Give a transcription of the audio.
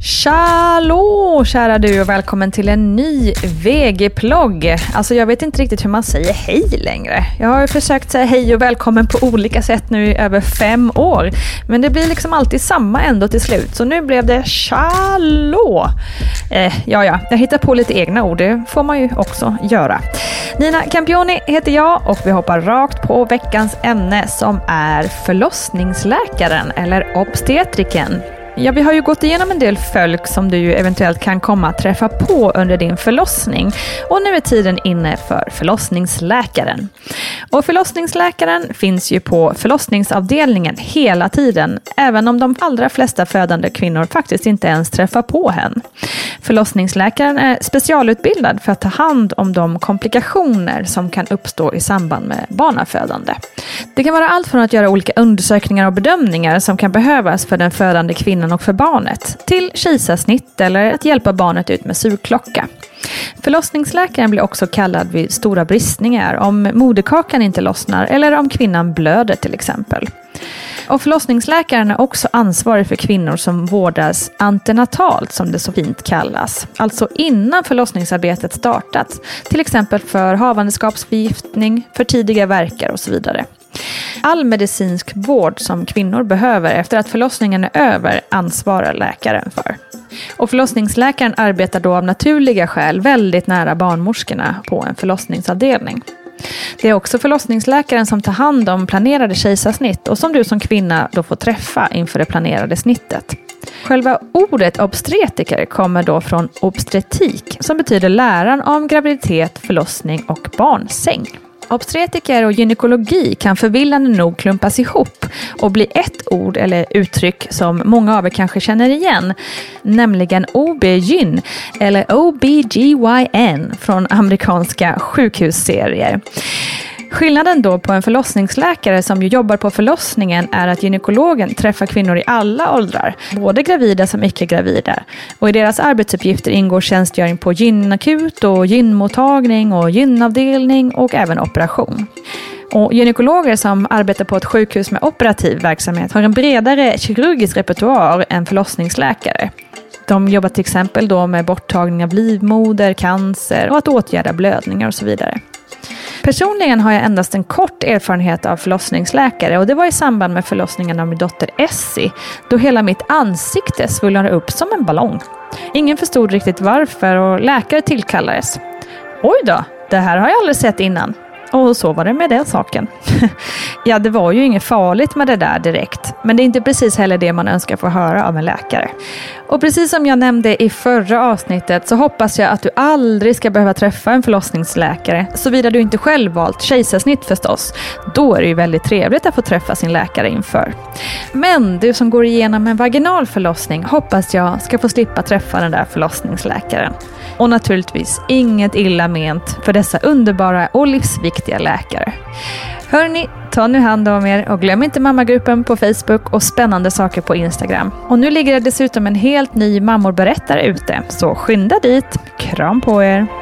Hallå kära du och välkommen till en ny VG-plogg. Alltså jag vet inte riktigt hur man säger hej längre. Jag har försökt säga hej och välkommen på olika sätt nu i över fem år. Men det blir liksom alltid samma ändå till slut. Så nu blev det tjallå. Eh, ja, ja, jag hittar på lite egna ord. Det får man ju också göra. Nina Campioni heter jag och vi hoppar rakt på veckans ämne som är förlossningsläkaren eller obstetriken. Ja, vi har ju gått igenom en del folk som du ju eventuellt kan komma att träffa på under din förlossning. Och nu är tiden inne för förlossningsläkaren. Och förlossningsläkaren finns ju på förlossningsavdelningen hela tiden, även om de allra flesta födande kvinnor faktiskt inte ens träffar på henne. Förlossningsläkaren är specialutbildad för att ta hand om de komplikationer som kan uppstå i samband med barnafödande. Det kan vara allt från att göra olika undersökningar och bedömningar som kan behövas för den födande kvinnan kvinnan och för barnet, till kejsarsnitt eller att hjälpa barnet ut med sugklocka. Förlossningsläkaren blir också kallad vid stora bristningar om moderkakan inte lossnar eller om kvinnan blöder till exempel. Och förlossningsläkaren är också ansvarig för kvinnor som vårdas antenatalt som det så fint kallas. Alltså innan förlossningsarbetet startat. Till exempel för havandeskapsförgiftning, för tidiga verkar och så vidare. All medicinsk vård som kvinnor behöver efter att förlossningen är över ansvarar läkaren för. Och förlossningsläkaren arbetar då av naturliga skäl väldigt nära barnmorskorna på en förlossningsavdelning. Det är också förlossningsläkaren som tar hand om planerade kejsarsnitt och som du som kvinna då får träffa inför det planerade snittet. Själva ordet obstetriker kommer då från obstetrik som betyder läran om graviditet, förlossning och barnsäng. Obstetriker och gynekologi kan förvillande nog klumpas ihop och bli ett ord eller uttryck som många av er kanske känner igen, nämligen OB-gyn eller OBGYN från amerikanska sjukhusserier. Skillnaden då på en förlossningsläkare som ju jobbar på förlossningen är att gynekologen träffar kvinnor i alla åldrar, både gravida som icke-gravida. Och i deras arbetsuppgifter ingår tjänstgöring på gynakut och gynmottagning och gynavdelning och även operation. Och gynekologer som arbetar på ett sjukhus med operativ verksamhet har en bredare kirurgisk repertoar än förlossningsläkare. De jobbar till exempel då med borttagning av livmoder, cancer och att åtgärda blödningar och så vidare. Personligen har jag endast en kort erfarenhet av förlossningsläkare och det var i samband med förlossningen av min dotter Essie då hela mitt ansikte svullnade upp som en ballong. Ingen förstod riktigt varför och läkare tillkallades. Oj då, det här har jag aldrig sett innan. Och så var det med den saken. ja, det var ju inget farligt med det där direkt, men det är inte precis heller det man önskar få höra av en läkare. Och precis som jag nämnde i förra avsnittet så hoppas jag att du aldrig ska behöva träffa en förlossningsläkare, såvida du inte själv valt kejsarsnitt förstås. Då är det ju väldigt trevligt att få träffa sin läkare inför. Men du som går igenom en vaginal förlossning hoppas jag ska få slippa träffa den där förlossningsläkaren. Och naturligtvis inget illa ment för dessa underbara och livsviktiga läkare. Hörni, ta nu hand om er och glöm inte mammagruppen på Facebook och spännande saker på Instagram. Och nu ligger det dessutom en helt ny mammor berättar ute, så skynda dit. Kram på er!